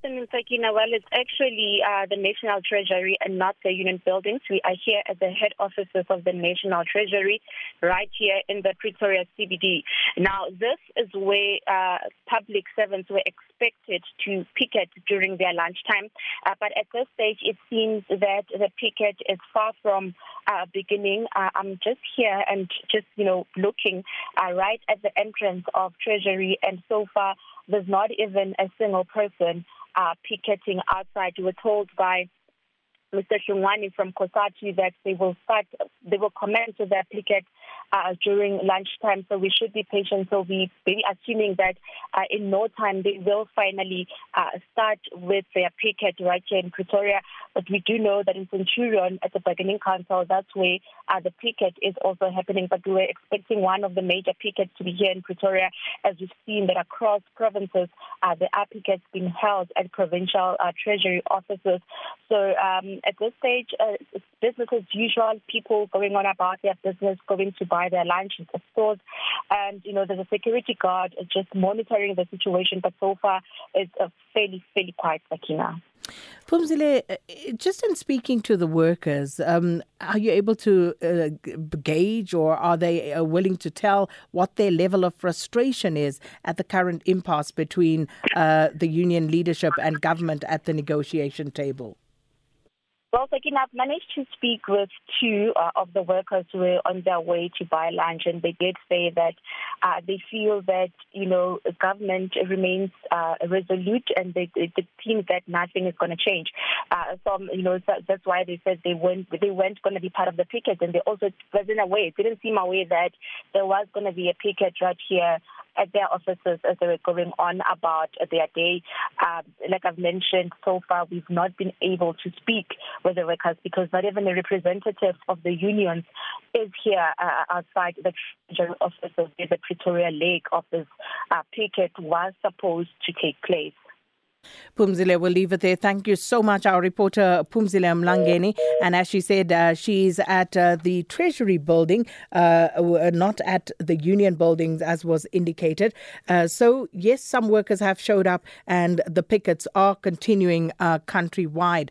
President Mtakina, well, it's actually uh, the National Treasury and not the Union Buildings. We are here at the head offices of the National Treasury, right here in the Pretoria CBD. Now, this is where uh, public servants were expected to picket during their lunchtime. Uh, but at this stage, it seems that the picket is far from uh, beginning. Uh, I'm just here and just, you know, looking uh, right at the entrance of Treasury, and so far, there's not even a single person uh, picketing outside. We were told by Mr. Shungwani from COSATU that they will start, they will commence their picket uh, during lunchtime. So we should be patient. So we be assuming that uh, in no time they will finally uh, start with their picket right here in Pretoria. But we do know that in Centurion at the bargaining council, that's where uh, the picket is also happening. But we were expecting one of the major pickets to be here in Pretoria, as we've seen that across provinces uh, there are pickets being held at provincial uh, treasury offices. So um, at this stage, uh, business as usual. People going on about their business, going to buy their lunch at the stores. And, you know, there's a security guard just monitoring the situation, but so far it's a fairly, fairly quiet Sakina. Pumzile, eh, just in speaking to the workers, um, are you able to uh, gauge or are they uh, willing to tell what their level of frustration is at the current impasse between uh, the union leadership and government at the negotiation table? Well, Sakin, I've managed to speak with two uh, of the workers who were on their way to buy lunch, and they did say that uh, they feel that, you know, government remains uh, resolute and they, it seems that nothing is going to change. Uh, so, um, you know, so that's why they said they weren't, they weren't going to be part of the picket. And they also, it wasn't a way, it didn't seem a way that there was going to be a picket right here at their offices as they were going on about their day. Um, like I've mentioned, so far we've not been able to speak with the workers because not even a representative of the unions is here uh, outside the general offices where the Pretoria leg of this uh, picket was supposed to take place. Pumzile will leave it there. Thank you so much our reporter Pumzile Mlangeni and as she said uh, she is at uh, the Treasury building uh, uh, not at the Union buildings as was indicated. Uh, so yes some workers have showed up and the pickets are continuing uh, countrywide.